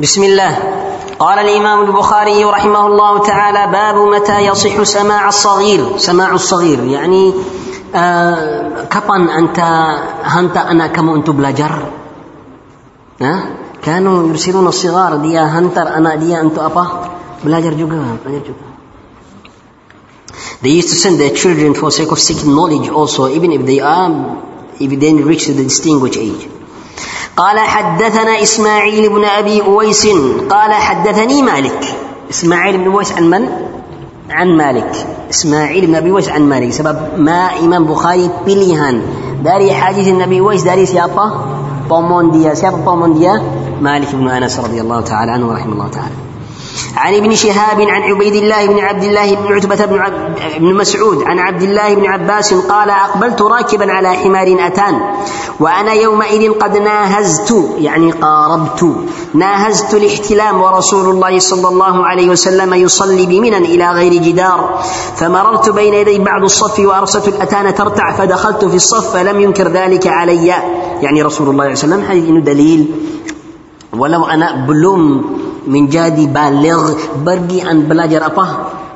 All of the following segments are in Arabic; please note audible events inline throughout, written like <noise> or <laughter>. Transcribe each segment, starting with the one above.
بسم الله. قال الإمام البخاري رحمه الله تعالى باب متى يصح سماع الصغير. سماع الصغير يعني آه، كبن أنت هنت أنا كم أنت بلجر ها؟ كانوا يرسلون الصغار دي هنتر أنا دي أنت أبا بلجر جوجا بلجر جوجا They used to send their children for sake of seeking knowledge also even if they are if they didn't reach the distinguished age. قال حدثنا إسماعيل بن أبي أويس قال حدثني مالك إسماعيل بن أويس عن من؟ عن مالك إسماعيل بن أبي أويس عن مالك سبب ما إمام بخاري hadis Nabi Uwais dari siapa? Pomon dia. Siapa pomon dia? مالك بن أنس رضي الله تعالى عنه ورحمه الله تعالى عن ابن شهاب عن عبيد الله بن عبد الله بن عتبة بن, بن مسعود عن عبد الله بن عباس قال أقبلت راكبا على حمار أتان وأنا يومئذ قد ناهزت يعني قاربت ناهزت الاحتلام ورسول الله صلى الله عليه وسلم يصلي بمنا إلى غير جدار فمررت بين يدي بعض الصف وأرسلت الأتان ترتع فدخلت في الصف فلم ينكر ذلك علي. يعني رسول الله صلى الله عليه وسلم حديث دليل. ولو أنا بلوم menjadi baligh pergi an belajar apa?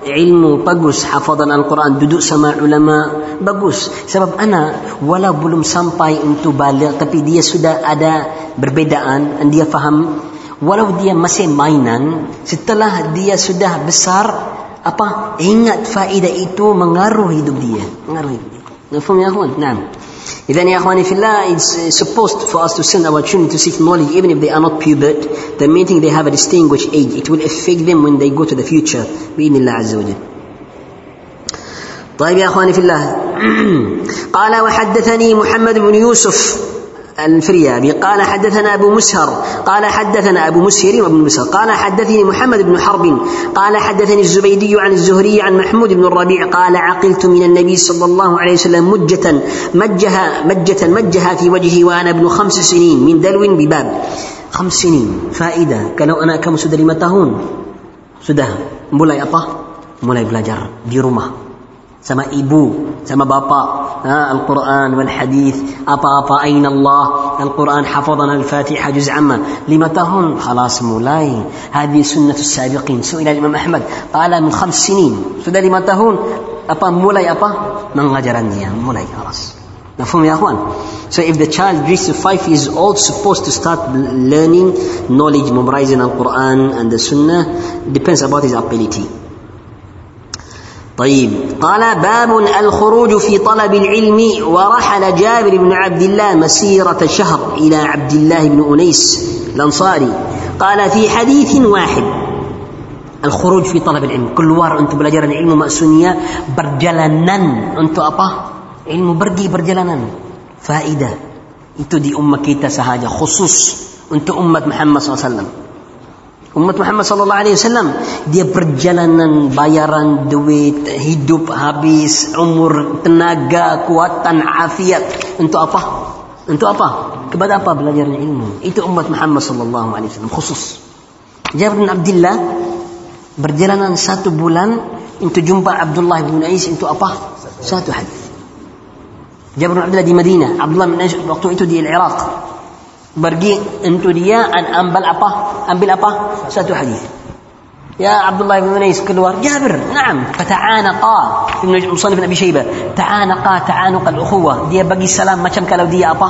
Ilmu bagus hafazan Al-Quran duduk sama ulama bagus. Sebab anak walau belum sampai untuk baligh tapi dia sudah ada perbedaan dan dia faham. Walau dia masih mainan setelah dia sudah besar apa? Ingat faedah itu mengaruh hidup dia. Mengaruh hidup dia. Faham ya akhwan? Naam. إذا يا أخواني في الله it's supposed for us to send our children to seek knowledge even if they are not pubert the main thing they have a distinguished age it will affect them when they go to the future بإذن الله عز وجل طيب يا أخواني في الله <clears throat> قال وحدثني محمد بن يوسف الفريابي. قال حدثنا أبو مسهر قال حدثنا أبو مسهر وابن مسهر قال حدثني محمد بن حرب قال حدثني الزبيدي عن الزهري عن محمود بن الربيع قال عقلت من النبي صلى الله عليه وسلم مجة مجها مجة مجها في وجهي وأنا ابن خمس سنين من دلو بباب. خمس سنين. فائدة. anak kamu sudah lima tahun sudah mulai apa mulai belajar di rumah sama ibu sama bapa ha, Al-Quran wal hadith apa-apa aina Allah Al-Quran hafadana Al-Fatihah juz amma lima tahun خلاص mulai هذه سنة السابقين سئل الإمام أحمد قال من خمس سنين sudah lima tahun apa mulai apa mengajarannya mulai خلاص مفهوم يا أخوان So if the child reaches five years old, supposed to start learning knowledge, memorizing the Quran and the Sunnah, depends about his ability. طيب. قال باب الخروج في طلب العلم ورحل جابر بن عبد الله مسيرة شهر إلى عبد الله بن أنيس الأنصاري. قال في حديث واحد الخروج في طلب العلم. كل وار أنتم بلاجر العلم مأسونية برجلنا أنتم أبا؟ علم برجي برجلنا فائدة itu di ummah kita sahaja khusus untuk umat Muhammad SAW Umat Muhammad sallallahu alaihi wasallam dia perjalanan bayaran duit, hidup habis, umur, tenaga, kekuatan, afiat untuk apa? Untuk apa? Kepada apa belajar ilmu? Itu umat Muhammad sallallahu alaihi wasallam khusus. Jabir bin Abdullah berjalanan satu bulan untuk jumpa Abdullah bin Ais untuk apa? Satu hadis. Jabir bin Abdullah di Madinah, Abdullah bin Ais waktu itu di Iraq pergi untuk dia ambil apa? Ambil apa? Satu hadis. يا عبد الله بن منيس keluar جابر نعم فتعانقا ابن مصنف بن ابي شيبه تعانقا تعانق الاخوه dia bagi salam macam kalau dia apa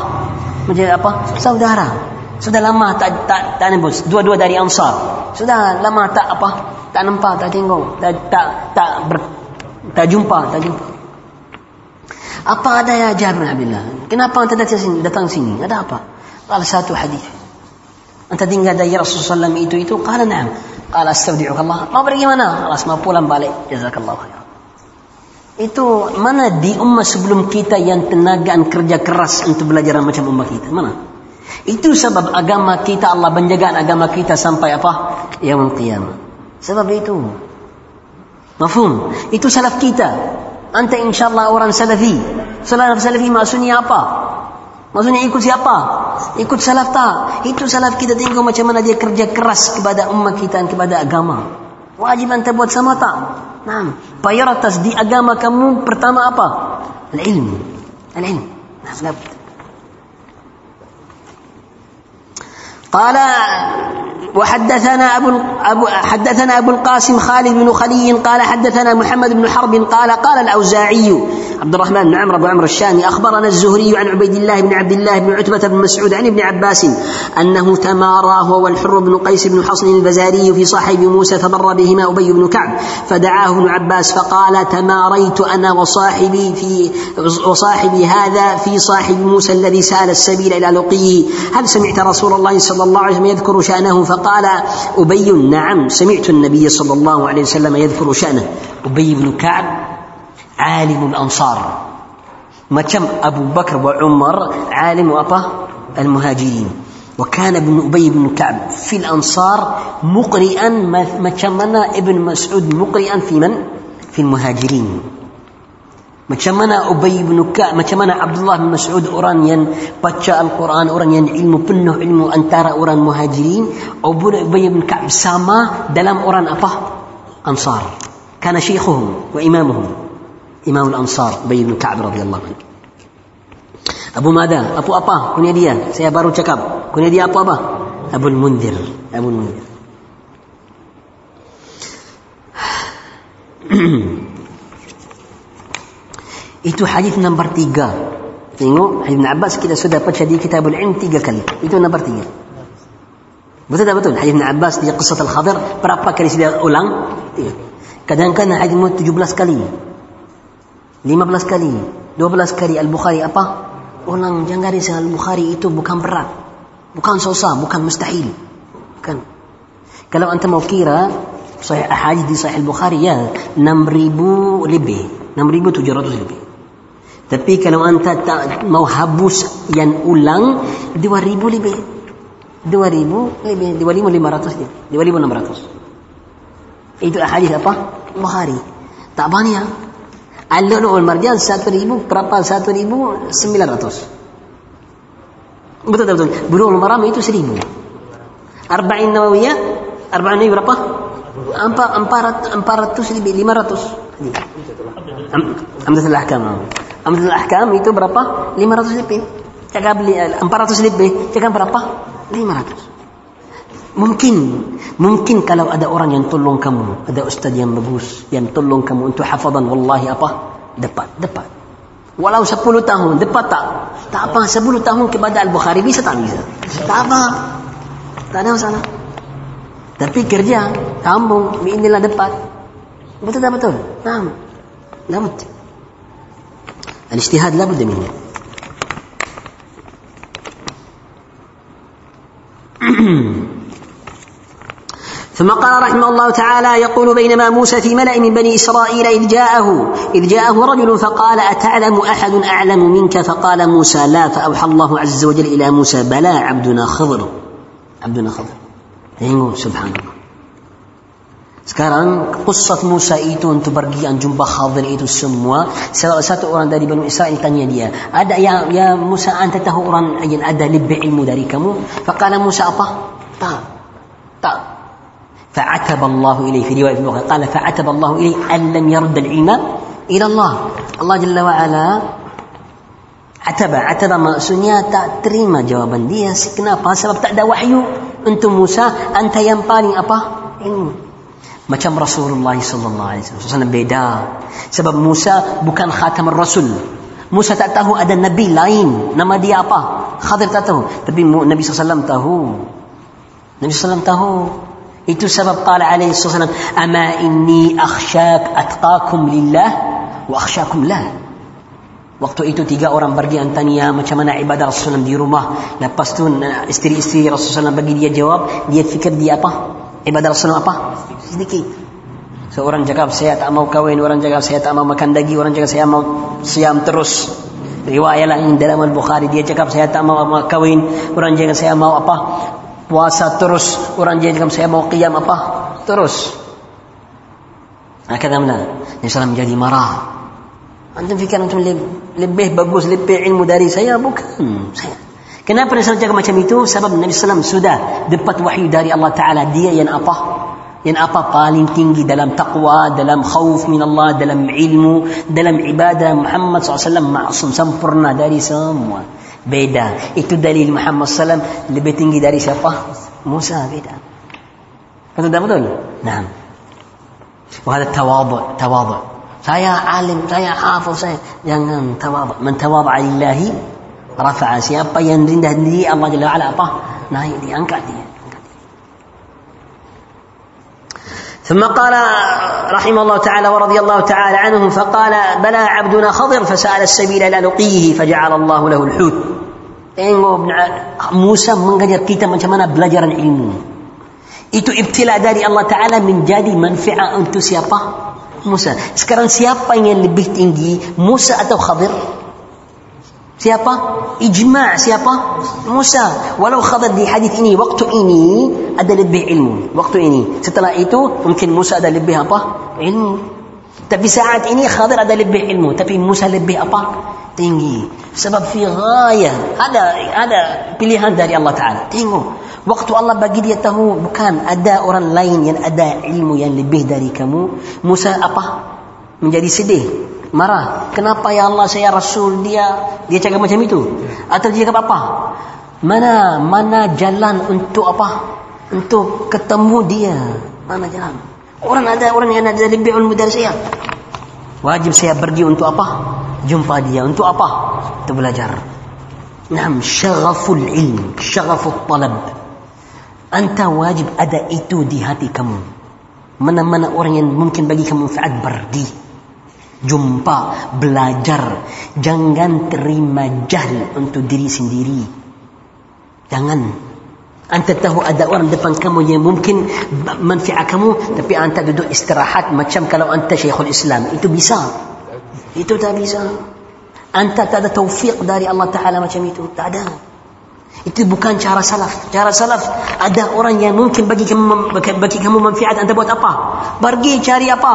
macam apa saudara sudah lama tak tak tak nembus dua-dua dari ansar sudah lama tak apa tak nampak tak tengok tak tak tak ber, tak jumpa tak jumpa apa ada ya Jabir bin Abdullah kenapa anda datang sini datang sini ada apa قال satu hadis Anta tinggal dari Rasulullah SAW itu itu Kala na'am Kala astaudi'uk Allah Mau pergi mana? Alas mau pulang balik Jazakallah khair Itu mana di ummah sebelum kita yang tenaga dan kerja keras untuk belajar macam ummah kita? Mana? Itu sebab agama kita Allah menjaga agama kita sampai apa? Yaumul qiyamah. Sebab itu. Mafhum? Itu salaf kita. Anta insyaAllah orang salafi. Salaf salafi maksudnya apa? Maksudnya ikut siapa? Ikut salaf tak? Itu salaf kita tengok macam mana dia kerja keras kepada umat kita dan kepada agama. Wajib anda buat sama tak? Nah, prioritas di agama kamu pertama apa? Al-ilmu. Al-ilmu. Nah, قال وحدثنا أبو, أبو حدثنا أبو القاسم خالد بن خلي قال حدثنا محمد بن حرب قال قال الأوزاعي عبد الرحمن بن عمرو بن عمرو الشامي أخبرنا الزهري عن عبيد الله بن عبد الله بن عتبة بن مسعود عن ابن عباس أنه تمارى هو والحر بن قيس بن حصن البزاري في صاحب موسى فمر بهما أبي بن كعب فدعاه ابن عباس فقال تماريت أنا وصاحبي في وصاحبي هذا في صاحب موسى الذي سأل السبيل إلى لقيه. هل سمعت رسول الله صلى الله عليه وسلم يذكر شأنه فقال أبي نعم سمعت النبي صلى الله عليه وسلم يذكر شأنه أبي بن كعب عالم الأنصار كم أبو بكر وعمر عالم أبا المهاجرين وكان ابن أبي بن كعب في الأنصار مقرئا ما كمنا ابن مسعود مقرئا في من؟ في المهاجرين macam mana Ubay bin Ka'ab macam mana Abdullah bin Mas'ud orang yang baca Al-Quran orang yang ilmu penuh ilmu antara orang muhajirin Ubay bin Ka'ab sama dalam orang apa Ansar kana syeikhuhum wa imamuhum imam al-Ansar Ubay bin Ka'ab radhiyallahu anhu Abu Mada Abu apa kunya dia saya baru cakap kunya dia apa apa Abu Munzir Abu Munzir Itu hadis nombor tiga. Tengok hadis Ibn Abbas kita sudah baca di Kitabul Ilm tiga kali. Itu nombor tiga. Betul tak betul? Hadis Ibn Abbas di Qisat Al-Khadir berapa kali sudah ulang? Tiga. Kadang-kadang hadis mu 17 kali. 15 kali. 12 kali Al-Bukhari apa? Ulang jangan risau Al-Bukhari itu bukan berat. Bukan susah, bukan mustahil. Bukan. Kalau anda mau kira Sahih hadis di Sahih Al-Bukhari ya 6000 lebih. 6700 lebih. Tapi kalau anda tak mau hapus yang ulang 2000 lebih. 2000 lebih 2500 dia. 2600. Itu hadis apa? Bukhari. Tak banyak. Al-Lu'lu' Marjan 1000 berapa 1900. Betul betul. Bulughul Maram itu 1000. Arba'in Nawawiyah Arba'in Nawawiyah berapa? Empat, empat, empat ratus lebih, lima ratus. Alhamdulillah kamu. Amdul Ahkam itu berapa? 500 lebih. Cakap 400 eh, lebih, cakap berapa? 500. Mungkin, mungkin kalau ada orang yang tolong kamu, ada ustaz yang bagus, yang tolong kamu untuk hafadan, wallahi apa? Dapat, dapat. Walau 10 tahun, dapat tak? Tak apa, 10 tahun kepada Al-Bukhari bisa tak bisa? Tak apa. Tak ada masalah. Tapi kerja, kamu, inilah dapat. Betul tak betul? Nah, dapat. الاجتهاد لابد منه. <clears throat> ثم قال رحمه الله تعالى يقول بينما موسى في ملأ من بني إسرائيل إذ جاءه إذ جاءه رجل فقال أتعلم أحد أعلم منك؟ فقال موسى لا فأوحى الله عز وجل إلى موسى بلى عبدنا خضر. عبدنا خضر. سبحان الله. Sekarang Qusat Musa itu untuk pergi dan jumpa Khadir itu semua. Salah satu orang dari Bani Israel tanya dia. Ada ya, ya Musa anda tahu orang yang ada lebih ilmu dari kamu? Fakala Musa apa? Tak. Tak. فعتب الله إليه في رواية الأخرى قال فعتب الله إليه أن لم يرد العلم إلى الله الله جل وعلا عتب عتب maksudnya tak terima jawaban dia kenapa sebab tak ada wahyu untuk Musa anta yang paling apa ilmu macam Rasulullah sallallahu alaihi wasallam. Beda. Sebab Musa bukan khatam rasul. Musa tak tahu ada nabi lain. Nama dia apa? Khadir tak tahu. Tapi Nabi SAW tahu. Nabi SAW tahu. Itu sebab qala alaihi wasallam ama inni akhsyak atqakum lillah wa akhsyakum lah. Waktu itu tiga orang pergi antania macam mana ibadah Rasulullah di rumah. Lepas tu isteri-isteri Rasulullah bagi dia jawab, dia fikir dia apa? Ibadah Rasulullah apa? Sedikit. Seorang cakap saya tak mau kawin, orang cakap saya tak mau makan daging, orang cakap saya mau siam terus. Riwayat lain dalam Al-Bukhari dia cakap saya tak mau kawin, orang cakap saya mau apa? Puasa terus, orang cakap saya mau qiyam apa? Terus. Akhirnya mana? SAW menjadi marah. Antum fikir antum lebih bagus, lebih ilmu dari saya? Bukan. Saya Kenapa Nabi SAW cakap macam itu? Sebab Nabi SAW sudah dapat wahyu dari Allah Ta'ala. Dia yang apa? Yang apa paling tinggi dalam taqwa, dalam khawf min Allah, dalam ilmu, dalam ibadah Muhammad SAW ma'asum sempurna dari semua. beda itu dalil Muhammad SAW lebih tinggi dari siapa Musa beda betul tak betul nah وهذا التواضع تواضع saya alim saya hafal saya jangan tawadhu man tawadha lillahi rafa'a siapa yang rendah diri Allah Jalla wa'ala apa naik dia angkat dia ثم قال رحمه الله تعالى ورضي الله تعالى عنهم فقال بلى عبدنا خضر فسأل السبيل إلى لقيه فجعل الله له الحوت Tengok Musa mengajar kita macam mana belajaran ilmu. Itu ibtila dari Allah Ta'ala menjadi manfaat untuk siapa? Musa. Sekarang siapa yang lebih tinggi? Musa atau Khadir? Siapa? Ijma' siapa? Musa. Walau Khadir di hadis ini, waktu ini ada lebih ilmu. Waktu ini. Setelah itu, mungkin Musa ada lebih apa? Ilmu. Tapi saat ini Khadir ada lebih ilmu. Tapi Musa lebih apa? tinggi sebab fi ghayah ada ada pilihan dari Allah Taala tengok waktu Allah bagi dia tahu bukan ada orang lain yang ada ilmu yang lebih dari kamu Musa apa menjadi sedih marah kenapa ya Allah saya rasul dia dia cakap macam itu atau dia cakap apa mana mana jalan untuk apa untuk ketemu dia mana jalan orang ada orang yang ada lebih ilmu dari saya wajib saya pergi untuk apa jumpa dia untuk apa? Untuk belajar. Nam syagaful ilm, syagaful talab. Anta wajib ada itu di hati kamu. Mana-mana orang yang mungkin bagi kamu manfaat pergi. Jumpa, belajar. Jangan terima jahil untuk diri sendiri. Jangan. Anta tahu ada orang depan kamu yang mungkin manfaat kamu, tapi anta duduk istirahat macam kalau anta syekhul Islam. Itu bisa. Itu tak bisa. Anta tak ada taufiq dari Allah Ta'ala macam itu. Tak ada. Itu bukan cara salaf. Cara salaf ada orang yang mungkin bagi kamu bagi kamu manfaat anta buat apa? Pergi cari apa?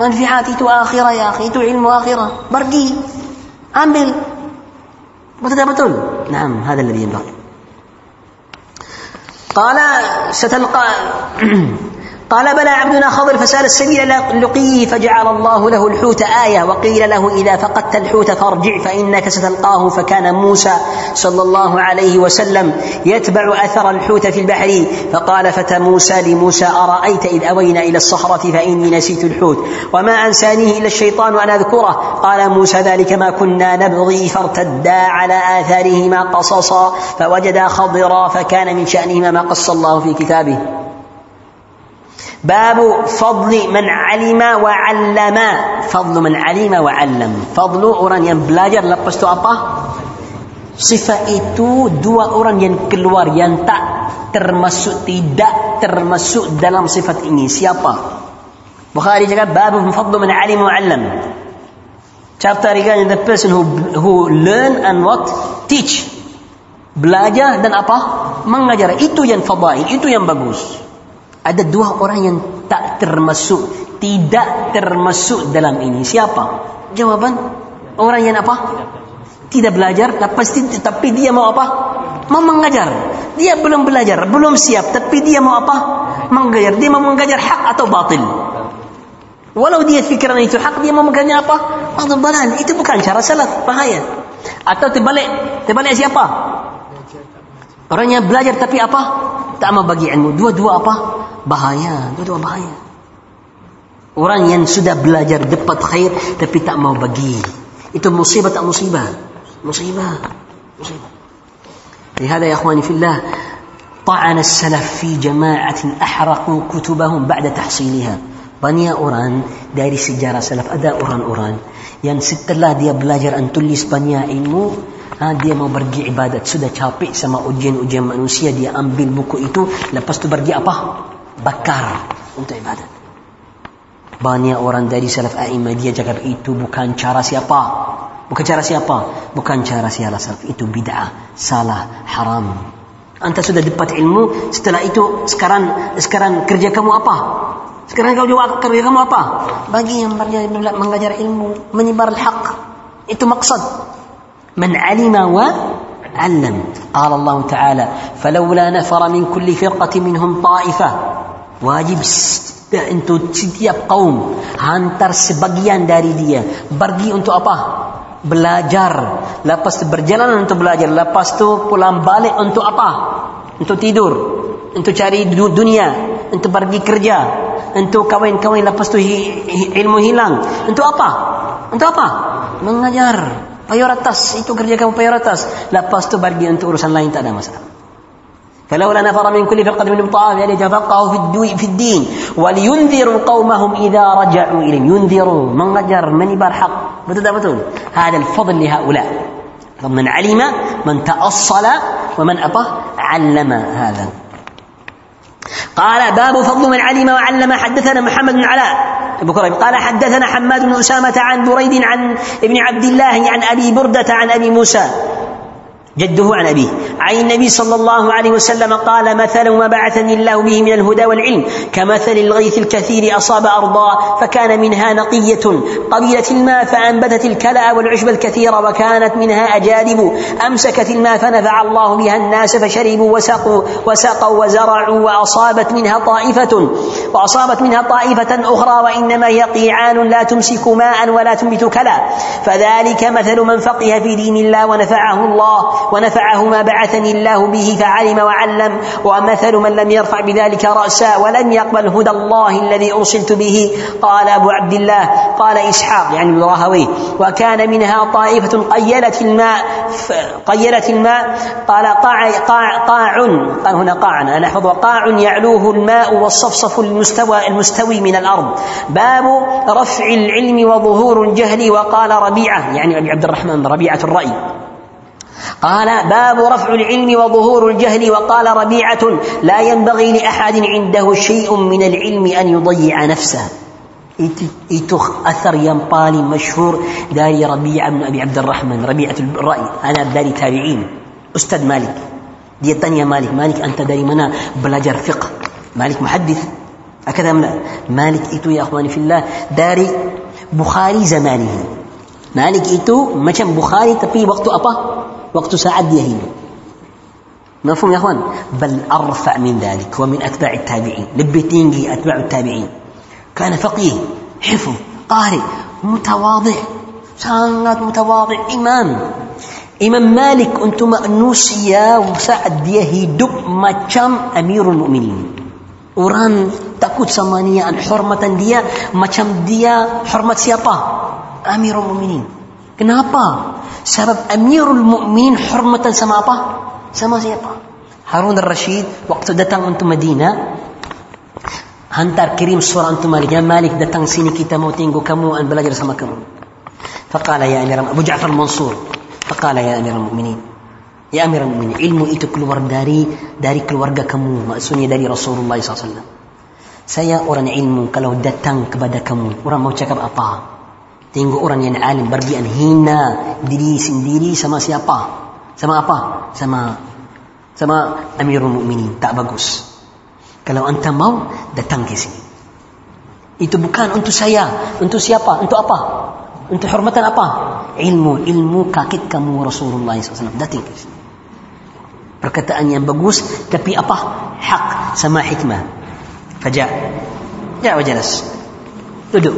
Manfaat itu akhirah ya akhi. Itu ilmu akhirah. Pergi. Ambil. Betul betul? Naam, هذا الذي ينبغي. قال ستلقى قال بلى عبدنا خضر فسأل السبيل لقيه فجعل الله له الحوت آية وقيل له إذا فقدت الحوت فارجع فإنك ستلقاه فكان موسى صلى الله عليه وسلم يتبع أثر الحوت في البحر فقال فتى موسى لموسى أرأيت إذ أوينا إلى الصخرة فإني نسيت الحوت وما أنسانيه إلا الشيطان أن أذكره قال موسى ذلك ما كنا نبغي فارتدا على آثارهما قصصا فوجدا خضرا فكان من شأنهما ما قص الله في كتابه Babu fadli man alima wa allama. Fadlu man alima wa allam. Fadlu orang yang belajar lepas tu apa? Sifat itu dua orang yang keluar yang tak termasuk tidak termasuk dalam sifat ini. Siapa? Bukhari cakap babu fadlu man alima wa allam. Chapter regarding the person who who learn and what teach. Belajar dan apa? Mengajar. Itu yang fadail, itu yang bagus ada dua orang yang tak termasuk tidak termasuk dalam ini. Siapa? Jawaban? Orang yang apa? Tidak belajar pasti tapi dia mau apa? Mau mengajar. Dia belum belajar belum siap tapi dia mau apa? Mengajar. Dia mau mengajar hak atau batil? Walau dia fikiran itu hak dia mau mengajar apa? Batil itu bukan cara salaf bahaya. Atau terbalik. Terbalik siapa? Orang yang belajar tapi apa? Tak mau bagi ilmu. Dua-dua apa bahaya dua-dua bahaya orang yang sudah belajar dapat khair tapi tak mau bagi itu musibah tak musibah musibah musibah لهذا يا اخواني في الله طعن السلف في جماعة أحرقوا كتبهم بعد تحصيلها banyak orang dari sejarah salaf ada orang-orang yang setelah dia belajar dan tulis banyak ilmu ha, dia mau pergi ibadat sudah capek sama ujian-ujian manusia dia ambil buku itu lepas tu pergi apa bakar untuk ibadat. Banyak orang dari salaf a'imah dia cakap itu bukan cara siapa. Bukan cara siapa? Bukan cara siapa salaf. Itu bid'ah, salah, haram. Anta sudah dapat ilmu, setelah itu sekarang sekarang kerja kamu apa? Sekarang kau jawab kerja kamu apa? Bagi yang mengajar ilmu, menyebar al-haq. Itu maksud. Man alima wa علم قال الله تعالى فلولا نفر من كل فرقة منهم طائفة wajib untuk setiap kaum hantar sebagian dari dia. Pergi untuk apa? Belajar. Lepas berjalan untuk belajar. Lepas tu pulang balik untuk apa? Untuk tidur. Untuk cari dunia. Untuk pergi kerja. Untuk kawin-kawin lepas tu ilmu hilang. Untuk apa? Untuk apa? Mengajar. Prioritas itu kerja kamu prioritas lepas tu pergi untuk urusan lain tak ada masalah فلولا نفر من كل فرقة منهم طائفة ليتفقهوا في الدين ولينذروا قومهم إذا رجعوا إليهم. ينذروا من غجر من يبار حق؟ هذا الفضل لهؤلاء. من علم من تأصل ومن أطه علم هذا. قال باب فضل من علم وعلم. حدثنا محمد بن علاء. أبو قال حدثنا حماد بن أسامة عن بريد عن ابن عبد الله عن أبي بردة عن أبي موسى. جده عن أبيه. عن النبي صلى الله عليه وسلم قال مثل ما بعثني الله به من الهدى والعلم كمثل الغيث الكثير أصاب أرضا فكان منها نقية قبيلة الماء فأنبتت الكلأ والعشب الكثير وكانت منها أجادب. أمسكت الماء فنفع الله بها الناس فشربوا وسقوا وسقوا وزرعوا وأصابت منها طائفة وأصابت منها طائفة أخرى وإنما هي قيعان لا تمسك ماء ولا تنبت كلأ. فذلك مثل من فقه في دين الله ونفعه الله ونفعه ما بعثني الله به فعلم وعلم ومثل من لم يرفع بذلك رأسا ولم يقبل هدى الله الذي أرسلت به. قال أبو عبد الله قال إسحاق يعني الراهوي وكان منها طائفة قيلت الماء قيلت الماء قال قاع قاع قاع قال هنا قاع أنا أحفظ قاع يعلوه الماء والصفصف المستوى المستوي من الأرض. باب رفع العلم وظهور الجهل وقال ربيعة يعني أبي عبد الرحمن ربيعة الرأي. قال باب رفع العلم وظهور الجهل وقال ربيعة لا ينبغي لأحد عنده شيء من العلم أن يضيع نفسه. itu أثر paling مشهور dari ربيعة بن أبي عبد الرحمن ربيعة الرأي. أنا dari تابعين. أستاذ مالك. dia tanya مالك. مالك أنت dari mana belajar fiqh مالك محدث. هكذا مالك itu ya أخواني في الله. dari بخاري زمانه. مالك itu macam Bukhari tapi waktu apa وقت سعد يهين مفهوم يا أخوان؟ بل أرفع من ذلك ومن أتباع التابعين. لبتينجي أتباع التابعين. كان فقيه حفظ قارئ متواضع سانغات متواضع إمام. إمام مالك أنتم نوسيا وسعد يهي دب ماتشام أمير المؤمنين. وران تاكوت سمانيا أن حرمة ديا ماتشام ديا حرمة سيابا أمير المؤمنين. كنابا Sebab Amirul Mukmin hormatan sama apa? Sama siapa? Harun al-Rashid waktu datang untuk Madinah hantar kirim surat untuk Malik. Ya Malik datang sini kita mau tengok kamu dan belajar sama kamu. Faqala ya Amir Abu Ja'far Mansur. Faqala ya Amir Mukminin. Ya Amir Mukminin, ilmu itu keluar dari dari keluarga kamu, maksudnya dari Rasulullah SAW. Saya orang ilmu kalau datang kepada kamu, orang mau cakap apa? Tengok orang yang alim berbian hina diri sendiri sama siapa? Sama apa? Sama sama Amirul Mukminin tak bagus. Kalau anda mau datang ke sini. Itu bukan untuk saya, untuk siapa? Untuk apa? Untuk hormatan apa? Ilmu, ilmu kakit kamu Rasulullah SAW. Datang ke sini. Perkataan yang bagus, tapi apa? Hak sama hikmah. Fajak. Ya, wajalas. Duduk.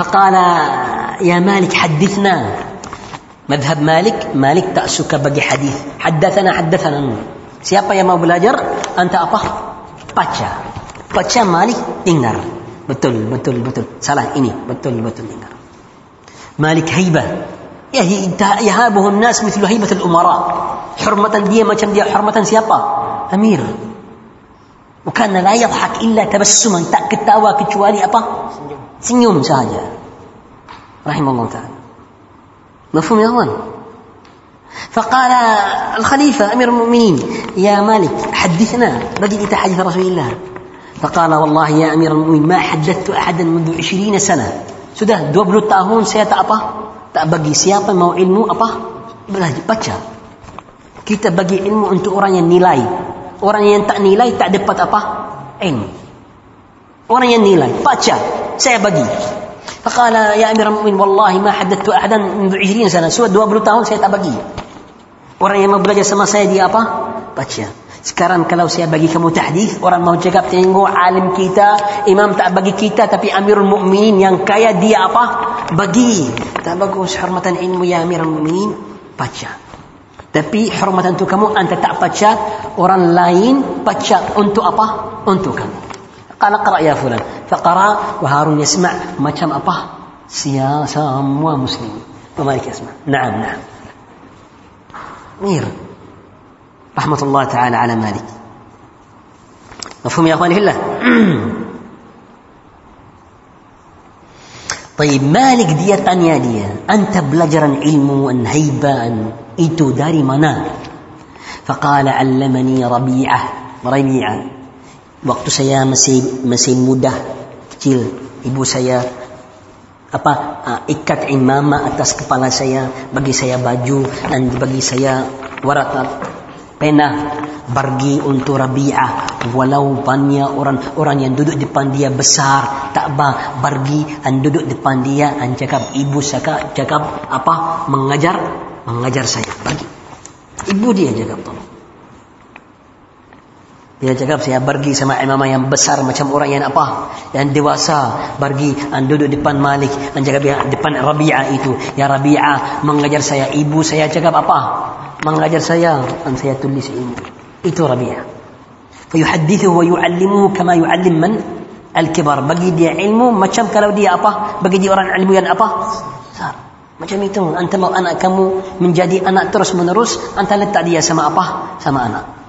فقال يا مالك حدثنا. مذهب مالك مالك تأسك بقي حديث حدثنا حدثنا. Siapa يا mau belajar? Anta apa? Baca. باتشا Malik dengar. Betul betul betul. Salah ini. Betul betul dengar. Malik hebat يهي يهابه الناس مثل هيبة الأمراء حرمة دي ما كان دي حرمة سيابا أمير وكان لا يضحك إلا تبسما تأكد تأوى كتشوالي أبا senyum saja rahimahullah taala مفهوم يا اخوان فقال الخليفة أمير المؤمنين يا مالك حدثنا بدي حديث رسول الله فقال والله يا أمير المؤمنين ما حدثت أحدا منذ عشرين سنة sudah 20 tahun saya tak apa tak bagi siapa mau ilmu apa belajar baca kita bagi ilmu untuk orang yang nilai orang yang tak nilai tak dapat apa ilmu orang yang nilai baca saya bagi فقال يا أمير المؤمنين والله ما حدثت أحدا منذ 20 سنة سوى 20 tahun saya tak bagi orang yang mau belajar sama saya dia apa baca Sekarang kalau saya bagi kamu tahdis, orang mau cakap tengok alim kita, imam tak bagi kita tapi Amirul Mukminin yang kaya dia apa? Bagi. Tak bagus hormatan ilmu ya Amirul Mukminin, baca. Tapi hormatan untuk kamu anda tak baca, orang lain baca untuk apa? Untuk kamu. قال اقرأ يا فلان. فقرأ وهارون يسمع macam apa? semua muslim. ومالك يسمع. نعم نعم. مير رحمة الله تعالى على مالك. مفهوم يا أخواني في الله <clears throat> طيب مالك dia tanya dia أنت belajaran ilmu هيبة أن itu dari mana فقال علمني ربيعة ربيعة. Waktu saya masih masih muda kecil ibu saya apa uh, ikat imamah atas kepala saya bagi saya baju dan bagi saya warat pena pergi untuk Rabi'ah. Walau banyak orang orang yang duduk depan dia besar tak ba pergi dan duduk depan dia dan cakap ibu saya cakap apa mengajar mengajar saya. Pergi. Ibu dia cakap tolong dia cakap saya pergi sama imam yang besar macam orang yang apa? Yang dewasa. Pergi dan duduk depan Malik dan cakap depan Rabi'ah itu. Ya Rabi'ah mengajar saya. Ibu saya cakap apa? Mengajar saya. Dan saya tulis ilmu itu Rabi'ah. Fayuhaddithu wa yu'allimuhu kama yu'allim man? Al-kibar. Bagi dia ilmu macam kalau dia apa? Bagi dia orang ilmu yang apa? Besar. Macam itu. Anta mau anak kamu menjadi anak terus menerus anta letak dia sama apa? Sama anak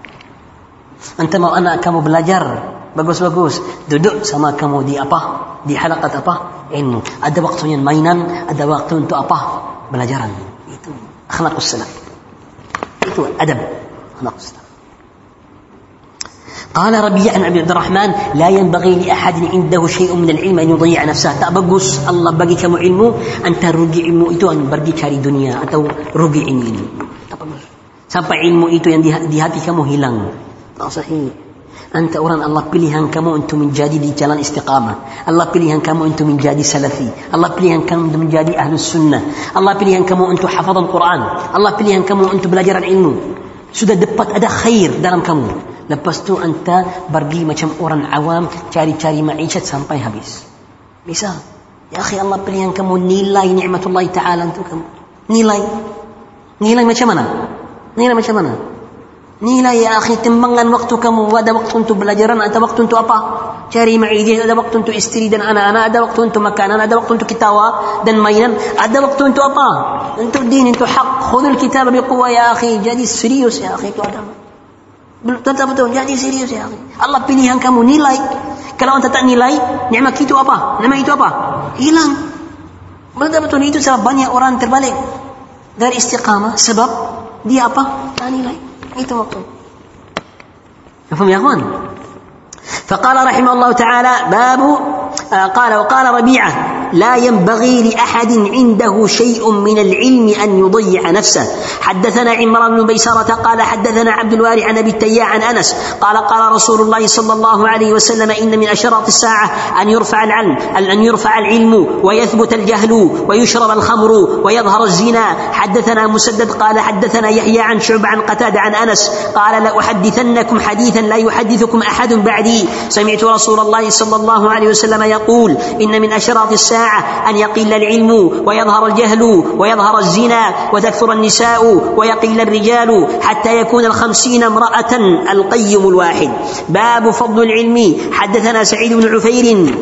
anta mau anak kamu belajar bagus-bagus duduk sama kamu di apa di halakat apa ilmu ada waktunya mainan ada waktu untuk apa belajaran itu akhlaqus salam itu adab نقص قال ربيع عن عبد الرحمن لا ينبغي لأحد عنده شيء من العلم أن يضيع نفسه tak bagus Allah bagi kamu ilmu anta rugi ilmu itu an pergi cari dunia atau rugi ini ini tak bagus sampai ilmu itu yang di hati kamu hilang Masa Anta orang Allah pilihan kamu untuk menjadi di jalan istiqamah. Allah pilihan kamu untuk menjadi salafi. Allah pilihan kamu untuk menjadi ahli sunnah. Allah pilihan kamu untuk hafazan Quran. Allah pilihan kamu untuk belajar ilmu. Sudah dapat ada khair dalam kamu. Lepas tu anta pergi macam orang awam cari-cari maishat sampai habis. Misal, ya akhi Allah pilihan kamu nilai nikmatullah taala untuk kamu. Nilai. Nilai macam mana? Nilai macam mana? Nilai ya akhi timbangan waktu kamu. Ada waktu untuk belajaran ada waktu untuk apa? Cari ma'ijin ada waktu untuk istri dan anak-anak ada waktu untuk makanan ada waktu untuk kitawa dan mainan ada waktu untuk apa? Untuk din untuk hak. Khudul kitab biquwa ya akhi. Jadi serius ya akhi itu agama. Betul betul. Jadi serius ya akhi. Allah pilihan kamu nilai. Kalau anda tak nilai nikmat itu apa? Nikmat itu apa? Hilang. Betul betul. Itu sebab banyak orang terbalik. Dari istiqamah. Sebab dia apa? Tak nilai itu waktu مفهوم يا أخوان؟ فقال رحمه الله تعالى باب قال وقال ربيعة لا ينبغي لأحد عنده شيء من العلم أن يضيع نفسه. حدثنا عمران بن بيسرة قال حدثنا عبد الواري عن أبي التياع عن أنس قال قال رسول الله صلى الله عليه وسلم إن من أشراط الساعة أن يرفع العلم ان يرفع العلم ويثبت الجهل ويشرب الخمر ويظهر الزنا. حدثنا مسدد قال حدثنا يحيى عن شعب عن قتادة عن أنس قال لأحدثنكم حديثا لا يحدثكم أحد بعدي. سمعت رسول الله صلى الله عليه وسلم يقول إن من أشراط الساعة أن يقل العلم ويظهر الجهل ويظهر الزنا وتكثر النساء ويقل الرجال حتى يكون الخمسين امرأة القيم الواحد. باب فضل العلم. حدثنا سعيد بن عفير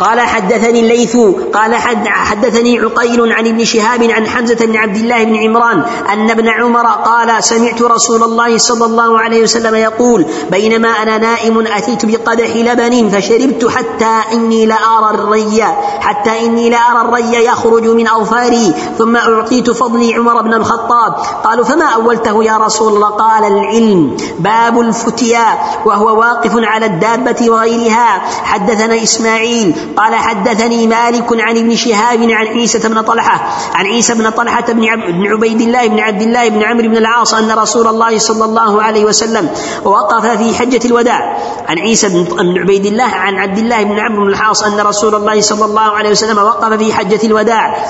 قال حدثني الليث قال حد حدثني عقيل عن ابن شهاب عن حمزة بن عبد الله بن عمران أن ابن عمر قال سمعت رسول الله صلى الله عليه وسلم يقول بينما أنا نائم أتيت بقدح لبن فشربت حتى إني لأرى الري حتى إني لأرى الري يخرج من أظفاري ثم أعطيت فضلي عمر بن الخطاب. قالوا فما أولته يا رسول الله؟ قال العلم باب الفتيا وهو واقف على الدابة وغيرها. حدثنا إسماعيل قال حدثني مالك عن ابن شهاب عن عيسى بن طلحة عن عيسى بن طلحة بن عبيد الله بن عبد الله بن عمرو بن العاص أن رسول الله صلى الله عليه وسلم وقف في حجة الوداع. عن عيسى بن عبيد الله عن عبد الله بن عمرو بن العاص أن رسول الله صلى الله عليه وسلم وقف في حجة الوداع.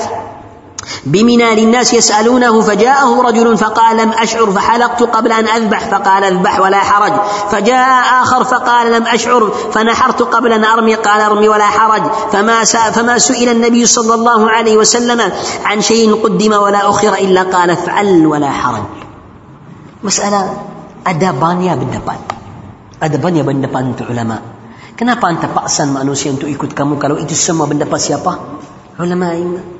بمنى للناس يسألونه فجاءه رجل فقال لم أشعر فحلقت قبل أن أذبح فقال اذبح ولا حرج فجاء آخر فقال لم أشعر فنحرت قبل أن أرمي قال ارمي ولا حرج فما فما سئل النبي صلى الله عليه وسلم عن شيء قدم ولا أخر إلا قال افعل ولا حرج مسألة أدبانيا بالدبان أدبانيا بالدبان علماء Kenapa anda paksa manusia untuk ikut kamu kalau itu semua pendapat siapa? Ulama ini.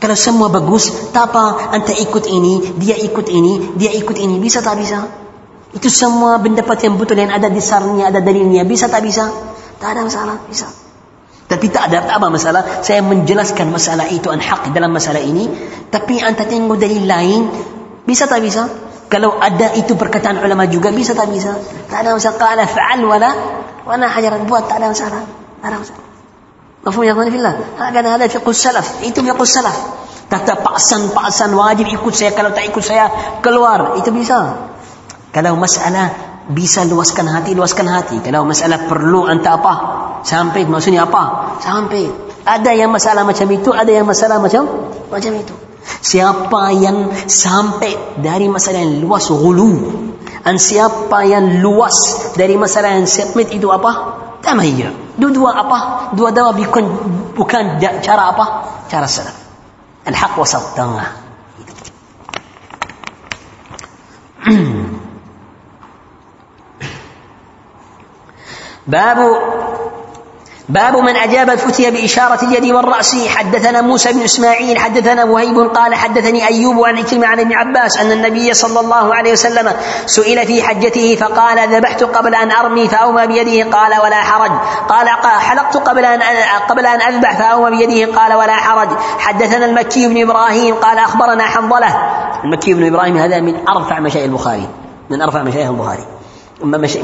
Kalau semua bagus, tak apa ikut ini, dia ikut ini, dia ikut ini. Bisa tak bisa? Itu semua pendapat yang betul yang ada di sarnya, ada dalilnya. Bisa tak bisa? Tak ada masalah, bisa. Tapi tak ada apa masalah. Saya menjelaskan masalah itu an hak dalam masalah ini. Tapi anda tengok dalil lain, bisa tak bisa? Kalau ada itu perkataan ulama juga, bisa tak bisa? Tak ada masalah. Qala fa'al wala, wala hajaran buat, tak ada masalah. Tak ada masalah. Mafhum ya fillah. Hakana ada fiqh salaf. Itu fiqh salaf. Kata paksan-paksan wajib ikut saya kalau tak ikut saya keluar. Itu bisa. Kalau masalah bisa luaskan hati, luaskan hati. Kalau masalah perlu anta apa? Sampai maksudnya apa? Sampai. Ada yang masalah macam itu, ada yang masalah macam macam itu. Siapa yang sampai dari masalah yang luas hulu dan siapa yang luas dari masalah yang sempit itu apa? Tamayyah. Dua-dua apa? Dua-dua bukan bukan cara apa? Cara salaf. Al-haq wasat tengah. <clears throat> Babu باب من أجاب الفتي بإشارة اليد والرأس. حدثنا موسى بن إسماعيل حدثنا وهيب قال حدثني أيوب عن عكرمة عن ابن عباس أن النبي صلى الله عليه وسلم سئل في حجته فقال ذبحت قبل أن أرمي فأومى بيده. قال ولا حرج. قال حلقت قبل أن قبل أن أذبح فأومى بيده. قال ولا حرج. حدثنا المكي بن إبراهيم قال أخبرنا حنظلة. المكي بن إبراهيم هذا من أرفع مشايخ البخاري من أرفع مشايخ البخاري.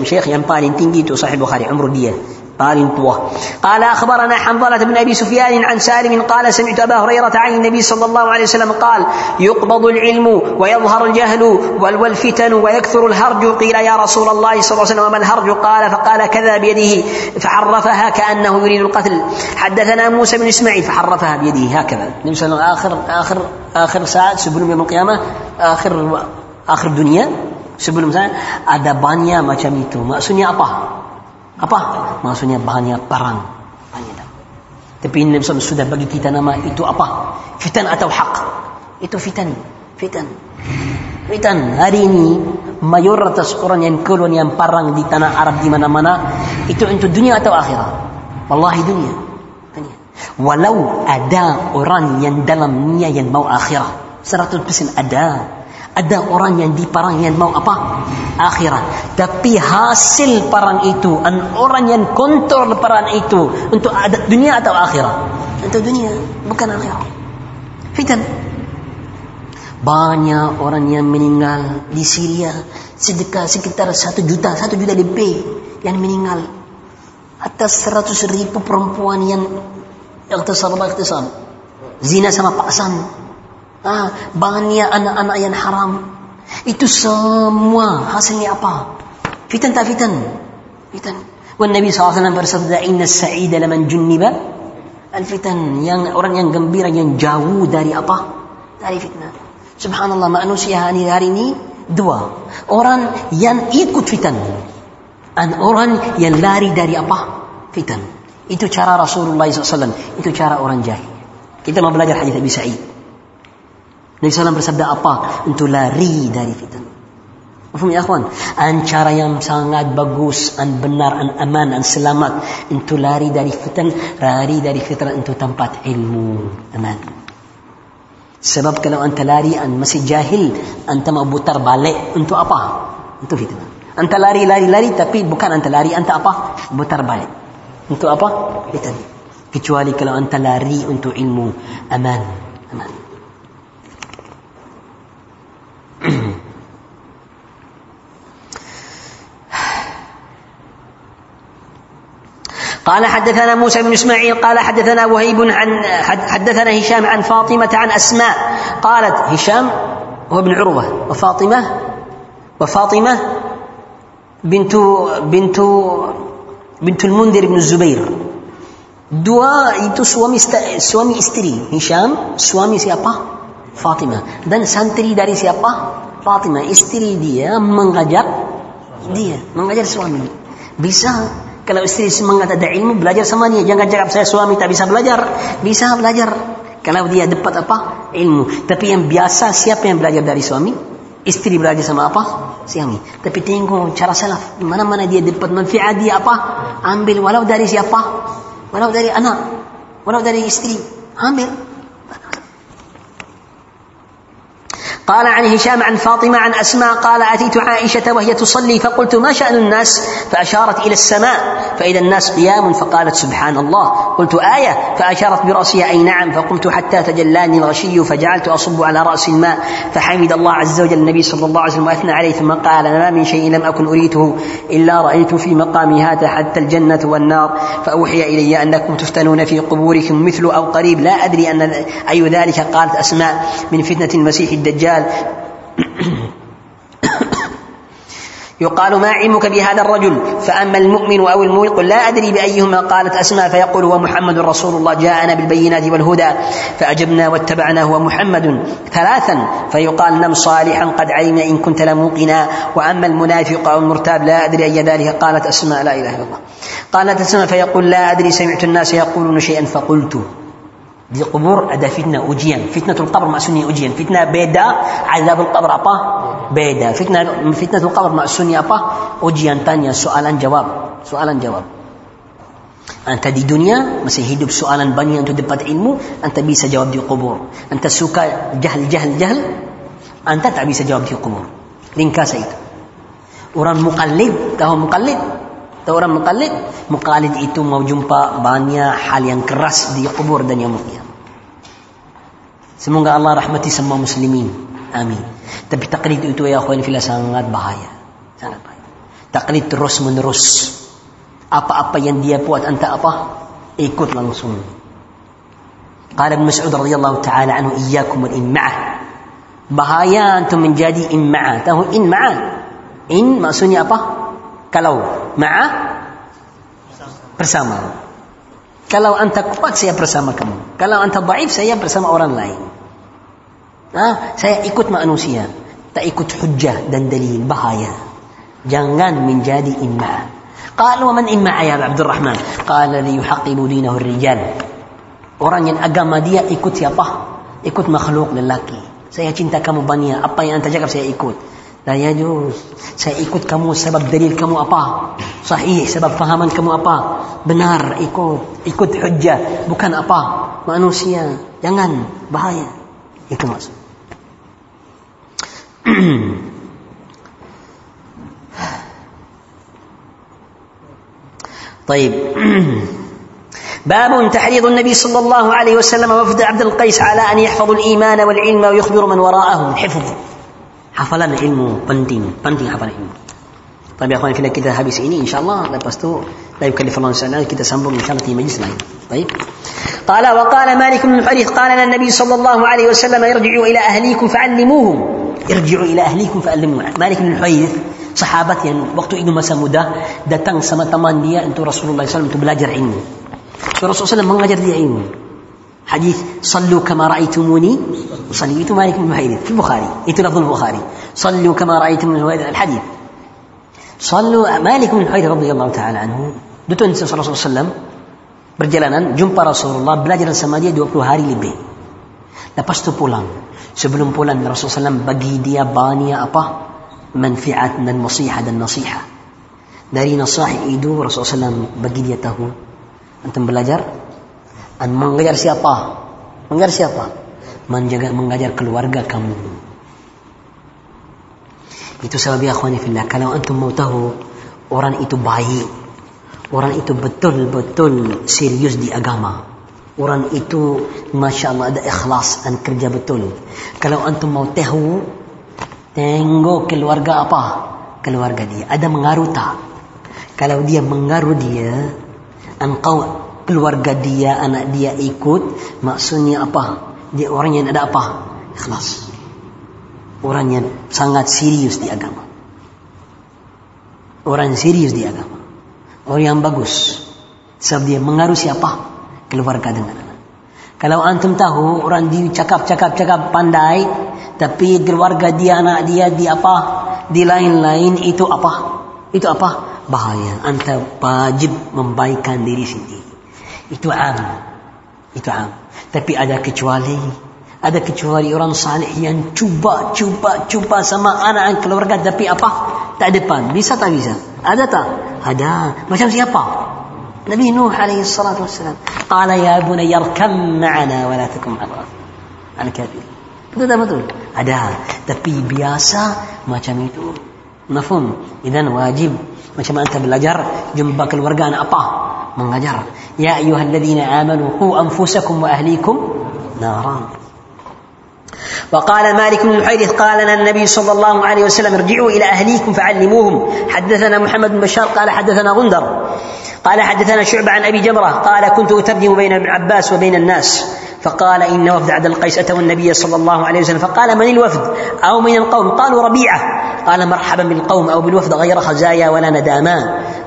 مشايخ ينبالي تنجي صحيح البخاري عمره ديه قال طوى قال أخبرنا حنظلة بن أبي سفيان عن سالم قال سمعت أبا هريرة عن النبي صلى الله عليه وسلم قال يقبض العلم ويظهر الجهل والفتن ويكثر الهرج. قيل يا رسول الله صلى الله عليه وسلم وما الهرج؟ قال فقال كذا بيده. فحرفها كأنه يريد القتل. حدثنا موسى بن إسماعيل فحرفها بيده هكذا. النبي آخر آخر آخر ساعة سبل يوم القيامة آخر آخر الدنيا sebelum saya ada banyak macam itu maksudnya apa Apa? Maksudnya banyak perang. Tapi Nabi SAW sudah bagi kita nama itu apa? Fitan atau hak? Itu fitan. Fitan. Fitan. Hari ini mayoritas orang yang keluar yang perang di tanah Arab di mana-mana itu untuk dunia atau akhirat? Wallahi dunia. dunia. Walau ada orang yang dalam niat yang mau akhirat, 100% ada. Ada orang yang di perang yang mau apa? Akhirat. Tapi hasil perang itu, dan orang yang kontrol perang itu untuk ada dunia atau akhirat? Untuk dunia, bukan akhirat. Fitan. Banyak orang yang meninggal di Syria sedekah sekitar satu juta, satu juta lebih yang meninggal atas seratus ribu perempuan yang ikhtisar ikhtisar zina sama paksan ah, banyak anak-anak yang haram. Itu semua hasilnya apa? Fitan tak fitan? Fitan. Wan Nabi SAW bersabda, Inna sa'ida laman junniba al-fitan. Yang orang yang gembira, yang jauh dari apa? Dari fitnah. Subhanallah, manusia hari, hari ini dua. Orang yang ikut fitan. Dan orang yang lari dari apa? Fitan. Itu cara Rasulullah SAW. Itu cara orang jahil. Kita mau belajar hadis Abi Sa'id. Nabi SAW bersabda apa? Untuk lari dari fitnah. Faham ya akhwan? An cara yang sangat bagus, an benar, an aman, an selamat untuk lari dari fitnah, lari dari fitnah untuk tempat ilmu, aman. Sebab kalau anta lari, an masih jahil, anta mau putar balik untuk apa? Untuk fitnah. Anta lari, lari, lari, tapi bukan anta lari, anta apa? Putar balik. Untuk apa? Fitnah. Kecuali kalau anta lari untuk ilmu, aman, aman. قال حدثنا موسى بن إسماعيل قال حدثنا وهيب عن حدثنا هشام عن فاطمة عن أسماء قالت هشام هو ابن عروة وفاطمة وفاطمة بنت بنت بنت المنذر بن الزبير Dua itu suami suami istri. Hisham suami siapa? Fatimah. Dan santri dari siapa? Fatimah. Istri dia mengajak dia, mengajar suami. Bisa Kalau istri semangat ada ilmu, belajar sama dia. Jangan cakap saya suami tak bisa belajar. Bisa belajar. Kalau dia dapat apa? Ilmu. Tapi yang biasa siapa yang belajar dari suami? Istri belajar sama apa? Suami. Tapi tengok cara salaf. Mana-mana dia dapat manfaat dia apa? Ambil. Walau dari siapa? Walau dari anak. Walau dari istri. Ambil. قال عن هشام عن فاطمة عن أسماء قال أتيت عائشة وهي تصلي فقلت ما شأن الناس؟ فأشارت إلى السماء. فإذا الناس قيام فقالت سبحان الله. قلت آية. فأشارت برأسها أي نعم. فقمت حتى تجلاني الغشي فجعلت أصب على رأس الماء. فحمد الله عز وجل النبي صلى الله عليه وسلم وأثنى عليه. ثم قال ما من شيء لم أكن أريته إلا رأيت في مقامي هذا حتى الجنة والنار. فأوحي إلي أنكم تفتنون في قبوركم مثل أو قريب. لا أدري أن أي ذلك. قالت أسماء من فتنة المسيح الدجال. قال يقال ما علمك بهذا الرجل؟ فأما المؤمن أو المؤمن قل لا أدري بأيهما قالت أسماء فيقول هو محمد رسول الله جاءنا بالبينات والهدى فأجبنا واتبعنا هو محمد ثلاثا فيقال نم صالحا قد علم إن كنت لموقنا. وأما المنافق أو المرتاب لا أدري أي ذلك قالت أسماء لا إله إلا الله. قالت أسماء فيقول لا أدري سمعت الناس يقولون شيئا فقلت دي قبور أدا فتنة أجيا فتنة القبر مأسونية أجيا فتنة بيدا عذاب القبر أبا بيدا فتنة, فتنة القبر مأسونية أبا أجيا تانيا سؤالا جواب سؤالا جواب أنت دي دنيا مسي هيدوب سؤالا بني أنت دبت علمو أنت بيس جواب دي قبور أنت سوكا جهل جهل جهل أنت تعبيس جواب دي قبور لنكاسا إيتو وران مقلد تاهو مقلد Atau orang mukallid, mukallid itu mau jumpa banyak hal yang keras di kubur dan yang kiamat. Semoga Allah rahmati semua muslimin. Amin. Tapi taklid itu ya akhwan fillah sangat bahaya. Sangat bahaya. Taklid terus menerus. Apa-apa yang dia buat anta apa? Ikut langsung. Qala Ibn Mas'ud radhiyallahu taala anhu iyyakum wal imma'ah. Bahaya antum menjadi imma'ah. Tahu imma'ah? In maksudnya apa? Kalau ma'a bersama. Kalau anta kuat saya bersama kamu. Kalau anta dhaif saya bersama orang lain. Nah, saya ikut manusia, tak ikut hujjah dan dalil bahaya. Jangan menjadi. Qalu man imma ya Abdul Rahman? Qala li yuhaqqibu dinahu rijal. Orang yang agama dia ikut siapa? Ikut makhluk lelaki. Saya cinta kamu banyak. Apa yang anta cakap saya ikut. لا يجوز سيكون كمو سبب دليل كمو أبا صحيح سبب فهما كمو أبا بنار يكون يكون حجة بكان أبا ما نوسيا جنان بهايا يكون مصر طيب باب تحريض النبي صلى الله عليه وسلم وفد عبد القيس على أن يحفظ الإيمان والعلم ويخبر من وراءه الحفظ hafalan ilmu penting, penting hafalan ilmu. Tapi akhwan kita kita habis ini insyaallah lepas tu la yukallifullahu nafsan kita sambung insyaallah di majlis lain. Baik. Qala wa qala Malik bin Al-Harith qala lana Nabi sallallahu alaihi wasallam irji'u ila ahlikum fa'allimuhum. Irji'u ila ahlikum fa'allimuhum. Malik bin Al-Harith sahabat yang waktu itu masa muda datang sama teman dia untuk Rasulullah SAW untuk belajar ilmu. So, Rasulullah SAW mengajar dia ilmu. حديث صلوا كما رأيتموني. أصلي إيتو مالك بن مهيدين في البخاري. إيتو لفظ البخاري. صلوا كما رأيتم من هذا الحديث. صلوا مالك بن مهيدين رضي الله تعالى عنه. دوتو النبي صلى الله عليه وسلم. برجلانان جمبا رسول الله بلاجر سمادية دوك له هاري لبي لبس تو بولان سبلم بولان صلى الله عليه بقي دي بانيا أبا منفعات من المصيحة دا النصيحة داري نصاح إيدو رسول الله بقي دي تهو أنتم بلاجر An mengajar siapa? Mengajar siapa? Menjaga mengajar keluarga kamu. Itu sebab ya akhwani fillah. Kalau antum mau tahu orang itu baik, orang itu betul-betul serius di agama. Orang itu Masya Allah ada ikhlas dan kerja betul. Kalau antum mau tahu, tengok keluarga apa? Keluarga dia. Ada mengaruh tak? Kalau dia mengaruh dia, engkau keluarga dia, anak dia ikut, maksudnya apa? Dia orang yang ada apa? Ikhlas. Orang yang sangat serius di agama. Orang serius di agama. Orang yang bagus. Sebab dia mengaruh siapa? keluarga dengan anak. Kalau antum tahu orang di cakap-cakap-cakap pandai, tapi keluarga dia anak dia di apa, di lain-lain itu apa? Itu apa? Bahaya. Anta wajib membaikkan diri sendiri. Itu am. Itu am. Tapi ada kecuali. Ada kecuali orang salih yang cuba, cuba, cuba sama anak keluarga tapi apa? Tak depan. Bisa tak bisa? Ada tak? Ada. Macam siapa? Nabi Nuh alaihi salatu wassalam. Qala ya bunay yarkam ma'ana wa la takum al-kafir. Betul tak betul? Ada. Tapi biasa macam itu. Mafhum? Idan wajib macam anta belajar jumpa keluarga anak apa? Mengajar. Ya ayyuhalladzina amanu qu anfusakum wa ahlikum naran. وقال مالك بن الحيرث قال لنا النبي صلى الله عليه وسلم ارجعوا إلى أهليكم فعلموهم حدثنا محمد بن بشار قال حدثنا غندر قال حدثنا شعبة عن أبي جمرة قال كنت أترجم بين ابن عباس وبين الناس فقال إن وفد عبد القيس اتوا النبي صلى الله عليه وسلم فقال من الوفد؟ أو من القوم؟ قالوا ربيعة. قال مرحبا بالقوم أو بالوفد غير خزايا ولا نداما.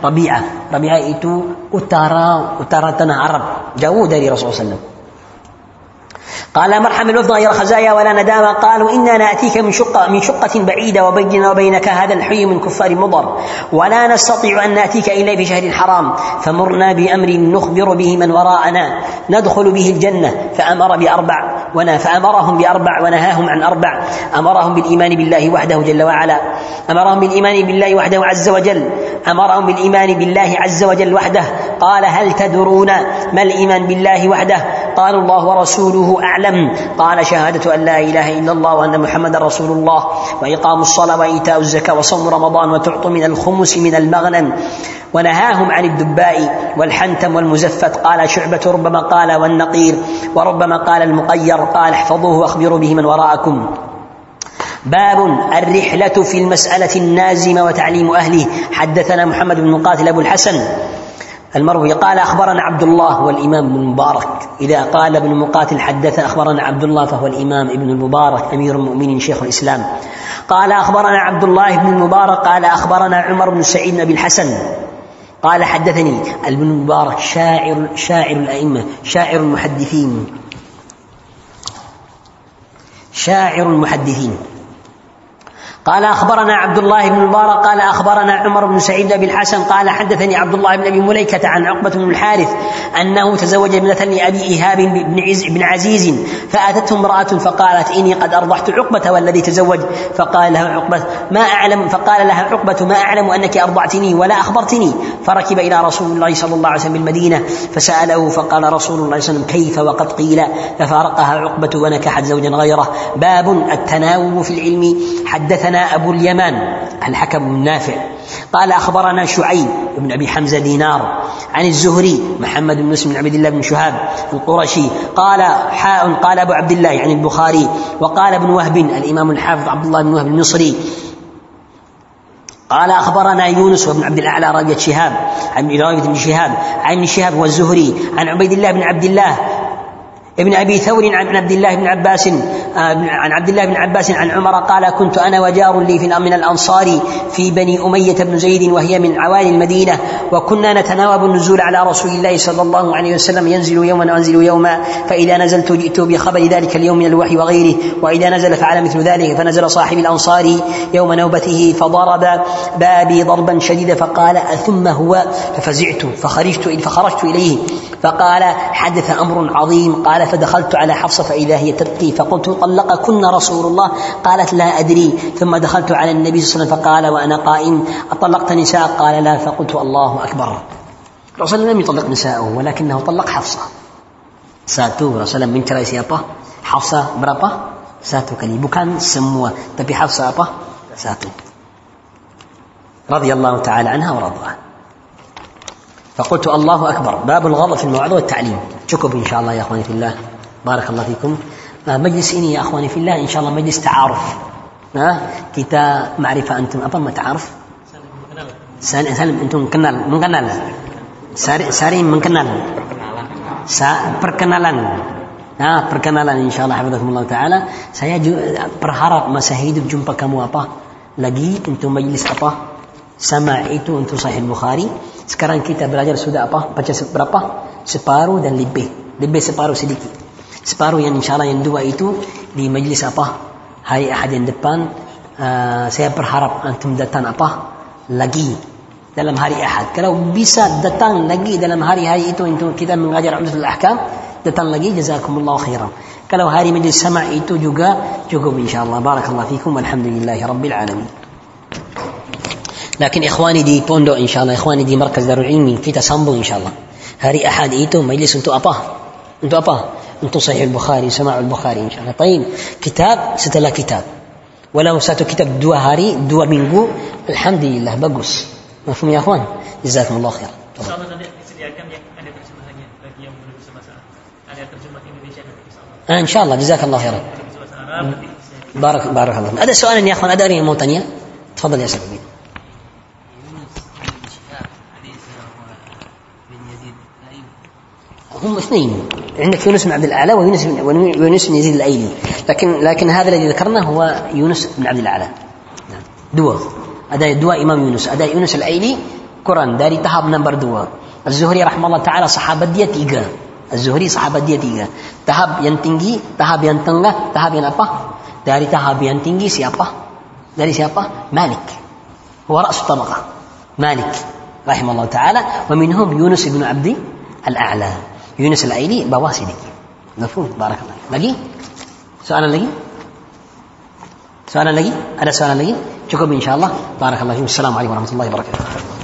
ربيعة. ربيعة itu utara utara tanah Arab jauh dari Rasulullah SAW قال مرحبا الوفد غير خزايا ولا ندامة. قالوا إنا نأتيك من شقة من شقة بعيدة وبيننا وبينك هذا الحي من كفار مضر. ولا نستطيع أن نأتيك إلا في شهر الحرام فمرنا بأمر نخبر به من وراءنا. ندخل به الجنة. فأمر بأربع ونا فأمرهم بأربع ونهاهم عن أربع. أمرهم بالإيمان بالله وحده جل وعلا. أمرهم بالإيمان بالله وحده عز وجل. أمرهم بالإيمان بالله عز وجل وحده. قال هل تدرون ما الإيمان بالله وحده؟ قالوا الله ورسوله أعلم. قال شهادة أن لا إله إلا الله وأن محمد رسول الله. وإقام الصلاة وإيتاء الزكاة وصوم رمضان وتعطوا من الخمس من المغنم. ونهاهم عن الدباء والحنتم والمزفت. قال شعبة ربما قال والنقير. وربما قال المقير. قال احفظوه واخبروا به من وراءكم. باب الرحلة في المسألة النازمة وتعليم أهله. حدثنا محمد بن مقاتل أبو الحسن. المروي قال أخبرنا عبد الله والإمام ابن المبارك. إذا قال ابن مقاتل حدث أخبرنا عبد الله فهو الإمام ابن المبارك أمير المؤمنين شيخ الإسلام. قال أخبرنا عبد الله بن المبارك قال أخبرنا عمر بن سعيد بن أبي الحسن. قال حدثني ابن المبارك شاعر شاعر الأئمة شاعر المحدثين. شاعر المحدثين. قال أخبرنا عبد الله بن المبارك قال أخبرنا عمر بن سعيد بن الحسن قال حدثني عبد الله بن أبي مليكة عن عقبة بن الحارث أنه تزوج ابنة لأبي إيهاب بن, عز بن عزيز فأتته امرأة فقالت إني قد ارضعت عقبة والذي تزوج. فقال لها عقبة ما اعلم فقال لها عقبة ما أعلم أنك أرضعتني ولا أخبرتني. فركب إلى رسول الله صلى الله عليه وسلم بالمدينة فسأله فقال رسول الله صلى الله عليه وسلم كيف وقد قيل؟ ففارقها عقبة ونكحت زوجا غيره. باب التناوب في العلم. حدثنا أبو اليمان الحكم بن نافع. قال أخبرنا شعيب بن أبي حمزة دينار عن الزهري محمد بن مسلم بن عبد الله بن شهاب القرشي. قال حاء قال أبو عبد الله يعني البخاري وقال ابن وهب الإمام الحافظ عبد الله بن وهب المصري قال أخبرنا يونس وابن عبد الأعلى راويه شهاب عن روايه ابن شهاب عن شهاب والزهري عن عبيد الله بن عبد الله ابن أبي ثور عن عبد الله بن عباس آه، عن عبد الله بن عباس عن عمر قال كنت أنا وجار لي في من الأنصار في بني أمية بن زيد وهي من عوالي المدينة وكنا نتناوب النزول على رسول الله صلى الله عليه وسلم ينزل يوما وانزل يوما فإذا نزلت جئت بخبر ذلك اليوم من الوحي وغيره وإذا نزل فعل مثل ذلك فنزل صاحب الأنصار يوم نوبته فضرب بابي ضربا شديدا فقال ثم هو؟ ففزعت فخرجت فخرجت إليه فقال حدث أمر عظيم. قال فدخلت على حفصة فإذا هي تبكي فقلت طلقكن رسول الله قالت لا أدري ثم دخلت على النبي صلى الله عليه وسلم فقال وأنا قائم أطلقت نساء قال لا فقلت الله أكبر الرسول لم يطلق نساءه ولكنه طلق حفصة satu Rasulullah mencerai siapa? Hafsah berapa? Satu kali. Bukan semua. Tapi Hafsah apa? Satu. رضي الله تعالى عنها ورضاها فقلت الله أكبر باب الغضب في الموعظة والتعليم cukup إن شاء الله يا أخواني في الله بارك الله فيكم مجلس ini يا أخواني في الله إن شاء الله مجلس تعارف nah, kita معرفة أنتم apa ما تعارف saling, saling antum kenal mengenal saling mengenal Sa, perkenalan nah perkenalan insyaallah hafizakumullah taala saya berharap masa hidup jumpa kamu apa lagi untuk majlis apa sama itu untuk sahih Bukhari sekarang kita belajar sudah apa? Baca berapa? Separuh dan lebih. Lebih separuh sedikit. Separuh yang insyaAllah yang dua itu di majlis apa? Hari Ahad yang depan uh, saya berharap antum datang apa? Lagi dalam hari Ahad. Kalau bisa datang lagi dalam hari-hari itu untuk kita mengajar Umdatul Ahkam datang lagi jazakumullah khairan. Kalau hari majlis sama itu juga cukup insyaallah. Barakallahu fikum. Walhamdulillahi rabbil alamin لكن إخواني di بوندو إن شاء الله إخواني di مركز دار العلم في تسامبو إن شاء الله. hari أحد itu مجلس untuk apa. untuk apa. untuk صحيح البخاري سماع البخاري إن شاء الله. طيب كتاب setelah كتاب. ولو satu كتاب dua hari dua minggu. الحمد لله bagus مفهوم يا أخوان؟ جزاكم الله خير آه إن شاء الله. جزاك الله خيرا. بارك بارك الله هذا سؤال يا إخوان. ادري مو تفضل يا سيدي. هم اثنين. عندك يونس بن عبد الأعلى ويونس بن يزيد الأيلي. لكن لكن هذا الذي ذكرناه هو يونس بن عبد الأعلى. نعم. dua. ada dua إمام يونس. ada يونس الأيلي قرآن. dari tahap nomor dua. الزهري رحمه الله تعالى صحابة tiga الزهري صحابة tahap yang tengah tahap yang apa dari tahap yang tinggi siapa dari siapa Malik هو رأس الطبقة. مالك رحمه الله تعالى. ومنهم يونس بن عبد الأعلى. Yunus al-Aili bawah sedikit. Mafhum? Barakallah. Lagi? Soalan lagi? Soalan lagi? Ada soalan lagi? Cukup insyaallah. Barakallah. Assalamualaikum warahmatullahi wabarakatuh.